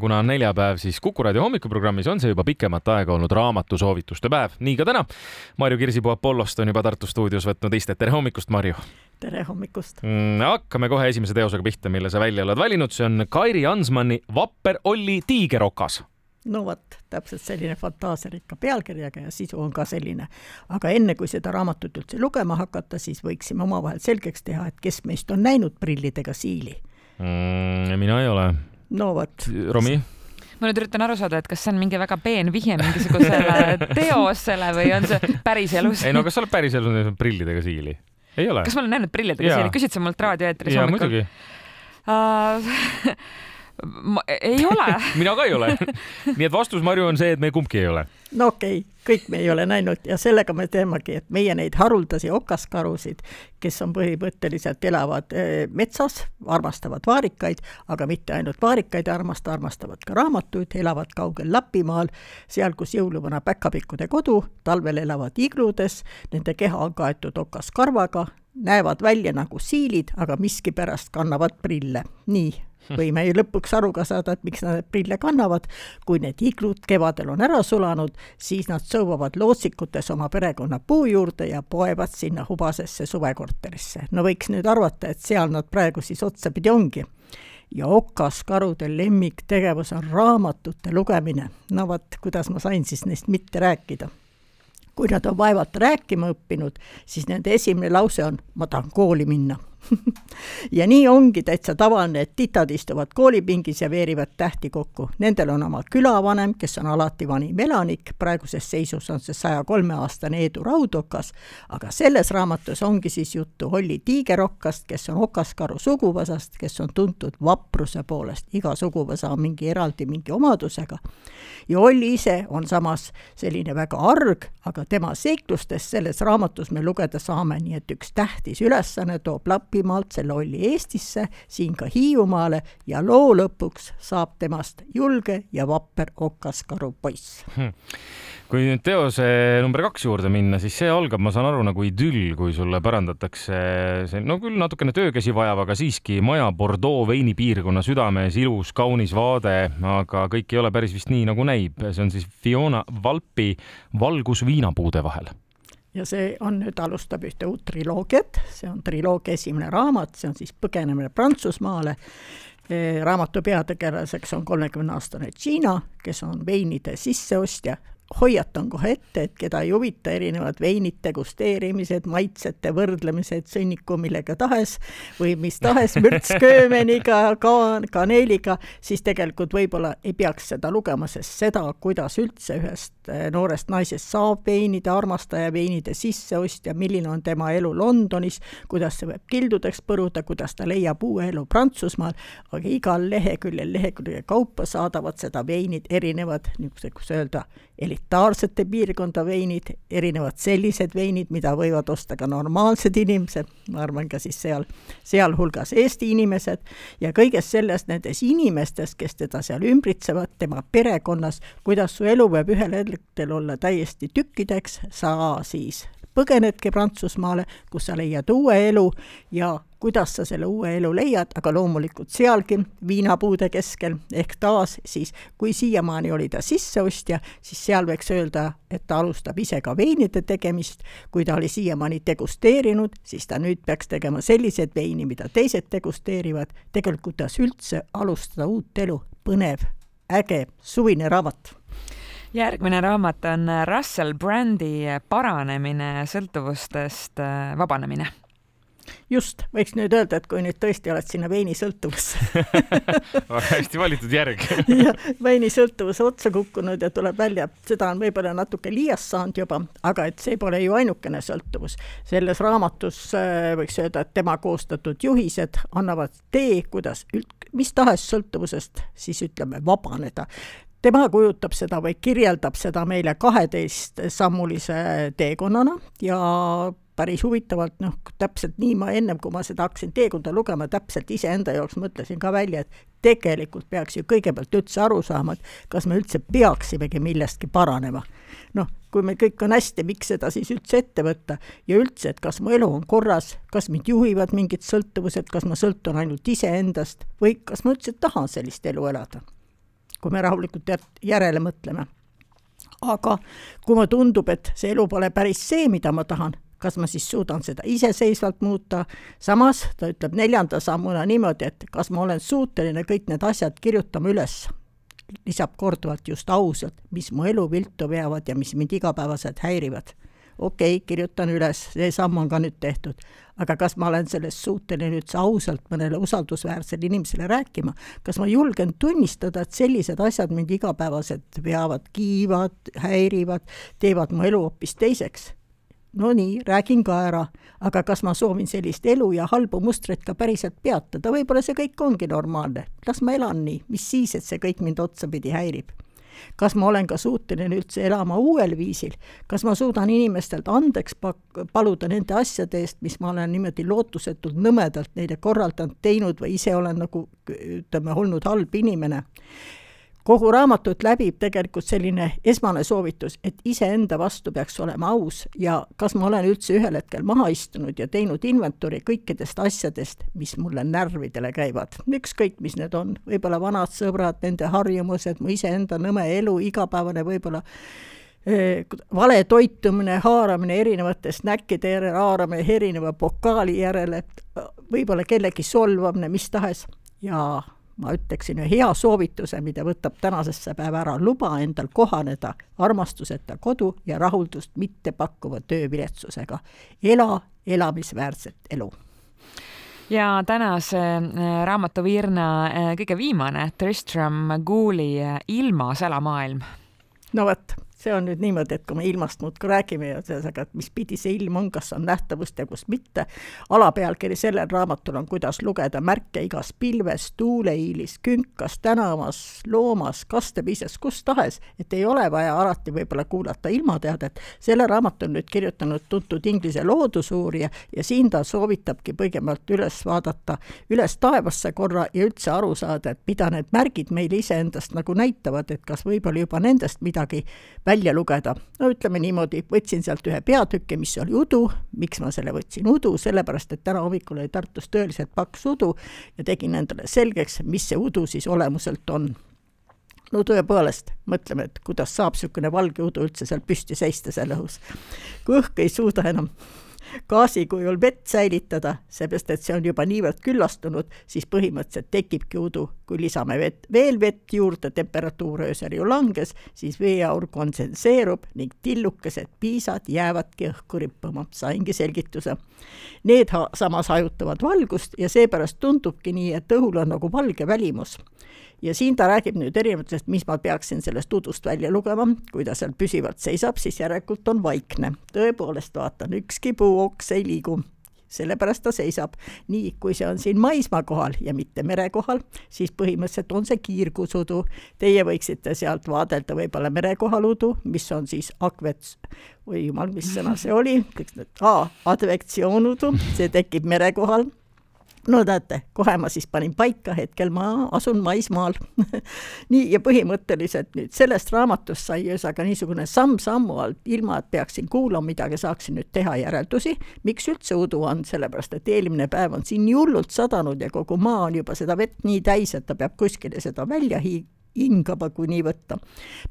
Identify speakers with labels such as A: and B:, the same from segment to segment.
A: kuna on neljapäev, siis Kuku raadio hommikuprogrammis on see juba pikemat aega olnud raamatusoovituste päev, nii ka täna. Marju Kirsipuu Apollost on juba Tartu stuudios võtnud istet, tere hommikust, Marju!
B: tere hommikust
A: mm,! hakkame kohe esimese teosega pihta, mille sa välja oled valinud, see on Kairi Ansmanni Vapper Olli tiigerokas
B: no vot, täpselt selline fantaasiarikka pealkirjaga ja sisu on ka selline. aga enne, kui seda raamatut üldse lugema hakata, siis võiksime omavahel selgeks teha, et kes meist on näinud prillidega siili
A: mm,? mina ei ole
B: no vot.
A: Romi?
C: ma nüüd üritan aru saada, et kas see on mingi väga peen vihje mingisugusele teosele või on see päriselus?
A: ei no kas sa oled päriselus näinud prillidega siili? ei ole?
C: kas ma olen näinud prillidega siili, küsid sa mult raadioeetris
A: hommikul? muidugi
C: uh, ma ei ole
A: mina ka ei ole nii et vastus, Marju, on see, et me kumbki ei ole.
B: no okei okay,, kõik me ei ole näinud ja sellega me teemegi, et meie neid haruldasi okaskarusid, kes on põhimõtteliselt, elavad eh, metsas, armastavad vaarikaid, aga mitte ainult vaarikaid ei armasta, armastavad ka raamatuid, elavad kaugel Lapimaal, seal, kus jõuluvana päkapikkude kodu, talvel elavad igludes, nende keha on kaetud okaskarvaga, näevad välja nagu siilid, aga miskipärast kannavad prille. nii võime ju lõpuks aru ka saada, et miks nad prille kannavad. kui need iglud kevadel on ära sulanud, siis nad sõuavad lootsikutes oma perekonna puu juurde ja poevad sinna hubasesse suvekorterisse. no võiks nüüd arvata, et seal nad praegu siis otsapidi ongi ja okaskarude lemmiktegevus on raamatute lugemine. no vot, kuidas ma sain siis neist mitte rääkida kui nad on vaevalt rääkima õppinud, siis nende esimene lause on ma tahan kooli minna ja nii ongi täitsa tavaline, et titad istuvad koolipingis ja veerivad tähti kokku. Nendel on oma külavanem, kes on alati vanim elanik, praeguses seisus on see saja kolme aastane Eedu Raudokas, aga selles raamatus ongi siis juttu Olli Tiigerokkast, kes on okaskaru suguvõsast, kes on tuntud vapruse poolest, iga suguvõsa on mingi eraldi mingi omadusega. ja Olli ise on samas selline väga arg, aga tema seiklustest selles raamatus me lugeda saame, nii et üks tähtis ülesanne toob laps Lapimaalt selle olli Eestisse, siin ka Hiiumaale ja loo lõpuks saab temast julge ja vapper okaskaru poiss. Hmm.
A: Kui nüüd teose number kaks juurde minna, siis see algab, ma saan aru, nagu idüll, kui sulle pärandatakse see, no küll natukene töökäsi vajav, aga siiski maja Bordeaux veinipiirkonna südames, ilus, kaunis vaade, aga kõik ei ole päris vist nii, nagu näib. see on siis Fiona Valpi Valgus viinapuude vahel
B: ja see on nüüd, alustab ühte uut triloogiat, see on triloogia esimene raamat, see on siis Põgenemine Prantsusmaale. raamatu peategelaseks on kolmekümne-aastane Gina, kes on veinide sisseostja, hoiatan kohe ette, et keda ei huvita erinevad veinid, degusteerimised, maitsete võrdlemised sõnniku millega tahes või mis tahes mürtsköömeniga, ka-, kaneeliga, siis tegelikult võib-olla ei peaks seda lugema, sest seda, kuidas üldse ühest eh, noorest naisest saab veinide armastaja, veinide sisseostja, milline on tema elu Londonis, kuidas see võib kildudeks põruda, kuidas ta leiab uue elu Prantsusmaal, aga igal leheküljel, lehekülje kaupa saadavad seda veinid erinevad, niisugused, kuidas öelda, elitaarsete piirkonda veinid, erinevad sellised veinid, mida võivad osta ka normaalsed inimesed, ma arvan ka siis seal, sealhulgas Eesti inimesed, ja kõigest sellest nendes inimestes, kes teda seal ümbritsevad, tema perekonnas, kuidas su elu võib ühel hetkel olla täiesti tükkideks, sa siis põgenedki Prantsusmaale, kus sa leiad uue elu ja kuidas sa selle uue elu leiad, aga loomulikult sealgi viinapuude keskel, ehk taas siis, kui siiamaani oli ta sisseostja, siis seal võiks öelda, et ta alustab ise ka veinide tegemist, kui ta oli siiamaani degusteerinud, siis ta nüüd peaks tegema selliseid veini, mida teised degusteerivad, tegelikult kuidas üldse alustada uut elu, põnev, äge, suvine raamat.
C: Järgmine raamat on Russell Brandi Paranemine sõltuvustest vabanemine
B: just, võiks nüüd öelda, et kui nüüd tõesti oled sinna veinisõltuvusse
A: väga hästi valitud järg
B: jah, veinisõltuvuse otsa kukkunud ja tuleb välja, seda on võib-olla natuke liiast saanud juba, aga et see pole ju ainukene sõltuvus. selles raamatus äh, võiks öelda, et tema koostatud juhised annavad tee, kuidas üld-, mis tahes sõltuvusest siis ütleme, vabaneda tema kujutab seda või kirjeldab seda meile kaheteistsammulise teekonnana ja päris huvitavalt, noh, täpselt nii ma ennem, kui ma seda hakkasin teekonda lugema, täpselt iseenda jaoks mõtlesin ka välja, et tegelikult peaks ju kõigepealt üldse aru saama, et kas me üldse peaksimegi millestki paranema. noh, kui meil kõik on hästi, miks seda siis üldse ette võtta ja üldse, et kas mu elu on korras, kas mind juhivad mingid sõltuvused, kas ma sõltun ainult iseendast või kas ma üldse tahan sellist elu elada kui me rahulikult järele mõtleme. aga kui mulle tundub, et see elu pole päris see, mida ma tahan, kas ma siis suudan seda iseseisvalt muuta, samas ta ütleb neljanda sammuna niimoodi, et kas ma olen suuteline kõik need asjad kirjutama üles. Lisab korduvalt just ausalt, mis mu elu viltu veavad ja mis mind igapäevaselt häirivad. okei okay,, kirjutan üles, see samm on ka nüüd tehtud, aga kas ma olen sellest suuteline üldse ausalt mõnele usaldusväärsele inimesele rääkima, kas ma julgen tunnistada, et sellised asjad mind igapäevaselt veavad, kiivad, häirivad, teevad mu elu hoopis teiseks no nii, räägin ka ära, aga kas ma soovin sellist elu ja halbu mustreid ka päriselt peatada, võib-olla see kõik ongi normaalne, las ma elan nii, mis siis, et see kõik mind otsapidi häirib. kas ma olen ka suuteline üldse elama uuel viisil, kas ma suudan inimestelt andeks pak-, paluda nende asjade eest, mis ma olen niimoodi lootusetult nõmedalt neile korraldanud, teinud või ise olen nagu ütleme, olnud halb inimene kogu raamatut läbib tegelikult selline esmane soovitus, et iseenda vastu peaks olema aus ja kas ma olen üldse ühel hetkel maha istunud ja teinud inventuuri kõikidest asjadest, mis mulle närvidele käivad, ükskõik, mis need on, võib-olla vanad sõbrad, nende harjumused, mu iseenda nõme elu, igapäevane võib-olla eh, vale toitumine, haaramine erinevate snäkkide järele, haaramine erineva pokaali järele, võib-olla kellegi solvamine, mis tahes. Ja ma ütleksin ühe hea soovituse, mida võtab tänasesse päeva ära, luba endal kohaneda armastuseta kodu ja rahuldust mitte pakkuva tööviletsusega. ela elamisväärset elu
C: ja tänase äh, raamatu Virna äh, kõige viimane, Tristram Gooli äh, Ilmas elamaailm.
B: no vot see on nüüd niimoodi, et kui me ilmast muudkui räägime ja ühesõnaga, et mis pidi see ilm on, kas on nähtavust ja kus mitte, alapealkiri sellel raamatul on Kuidas lugeda märke igas pilves, tuuleiilis, künkas, tänavas, loomas, kastepiises, kus tahes, et ei ole vaja alati võib-olla kuulata ilmateadet. selle raamatu on nüüd kirjutanud tuntud Inglise loodusuurija ja siin ta soovitabki kõigepealt üles vaadata, üles taevasse korra ja üldse aru saada, et mida need märgid meile iseendast nagu näitavad, et kas võib-olla juba nendest midagi välja lugeda. no ütleme niimoodi, võtsin sealt ühe peatüki, mis oli udu, miks ma selle võtsin udu, sellepärast et täna hommikul oli Tartus tõeliselt paks udu ja tegin endale selgeks, mis see udu siis olemuselt on no tõepoolest, mõtleme, et kuidas saab niisugune valge udu üldse seal püsti seista seal õhus. kui õhk ei suuda enam gaasi kujul vett säilitada, seepärast et see on juba niivõrd küllastunud, siis põhimõtteliselt tekibki udu. kui lisame vett, veel vett juurde, temperatuur öösel ju langes, siis veeaur konsenseerub ning tillukesed piisad jäävadki õhku rippuma. saingi selgituse. Need ha samas hajutavad valgust ja seepärast tundubki nii, et õhul on nagu valge välimus ja siin ta räägib nüüd erinevatest, mis ma peaksin sellest udust välja lugema, kui ta seal püsivalt seisab, siis järelikult on vaikne. tõepoolest vaatan, ükski puuoks ei liigu sellepärast ta seisab. nii, kui see on siin maismaa kohal ja mitte mere kohal, siis põhimõtteliselt on see kiirgusudu. Teie võiksite sealt vaadelda võib-olla mere kohal udu, mis on siis akvets, oi jumal, mis sõna see oli, advektsioonudu, see tekib mere kohal no näete, kohe ma siis panin paika, hetkel ma asun maismaal. Nii, ja põhimõtteliselt nüüd sellest raamatust sai ühesõnaga niisugune samm-sammu alt, ilma et peaksin kuulama midagi, saaksin nüüd teha järeldusi, miks üldse udu on, sellepärast et eelmine päev on siin nii hullult sadanud ja kogu maa on juba seda vett nii täis, et ta peab kuskile seda välja hiig-, hingama, kui nii võtta.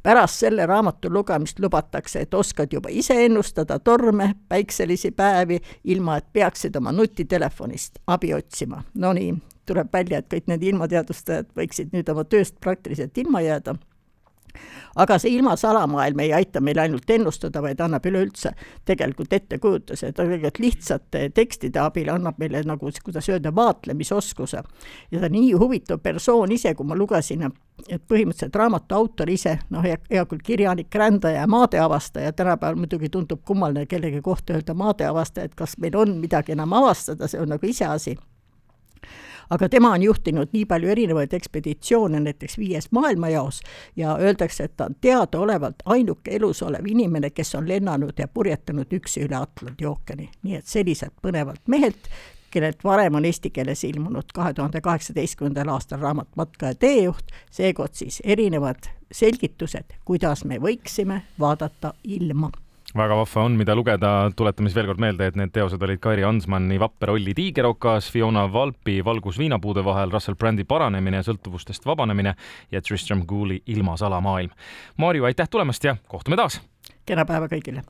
B: pärast selle raamatu lugemist lubatakse, et oskad juba ise ennustada torme, päikselisi päevi, ilma et peaksid oma nutitelefonist abi otsima. Nonii, tuleb välja, et kõik need ilmateadustajad võiksid nüüd oma tööst praktiliselt ilma jääda aga see ilmasalamaailm ei aita meil ainult ennustada, vaid annab üleüldse tegelikult ettekujutuse, ta tegelikult lihtsate tekstide abil annab meile nagu, kuidas öelda, vaatlemisoskuse. ja ta on nii huvitav persoon ise, kui ma lugesin, et põhimõtteliselt raamatu autor ise, noh, hea, küll, kirjanik, rändaja, maadeavastaja, tänapäeval muidugi tundub kummaline kellegi kohta öelda maadeavastaja, et kas meil on midagi enam avastada, see on nagu iseasi aga tema on juhtinud nii palju erinevaid ekspeditsioone näiteks viies maailmajaos ja öeldakse, et ta on teadaolevalt ainuke elus olev inimene, kes on lennanud ja purjetanud üksi üle Atlandi ookeani. nii et selliselt põnevalt mehelt, kellelt varem on eesti keeles ilmunud kahe tuhande kaheksateistkümnendal aastal raamat Matka ja teejuht, seekord siis erinevad selgitused, kuidas me võiksime vaadata ilma
A: väga vahva on, mida lugeda, tuletame siis veel kord meelde, et need teosed olid Kairi Ansmanni Vapper Olli tiigerokas, Fiona Valpi Valgus viinapuude vahel, Russell Brandi Paranemine, sõltuvustest vabanemine ja Tristram Gooley Ilmas alamaailm. Marju, aitäh tulemast ja kohtume taas!
B: kena päeva kõigile!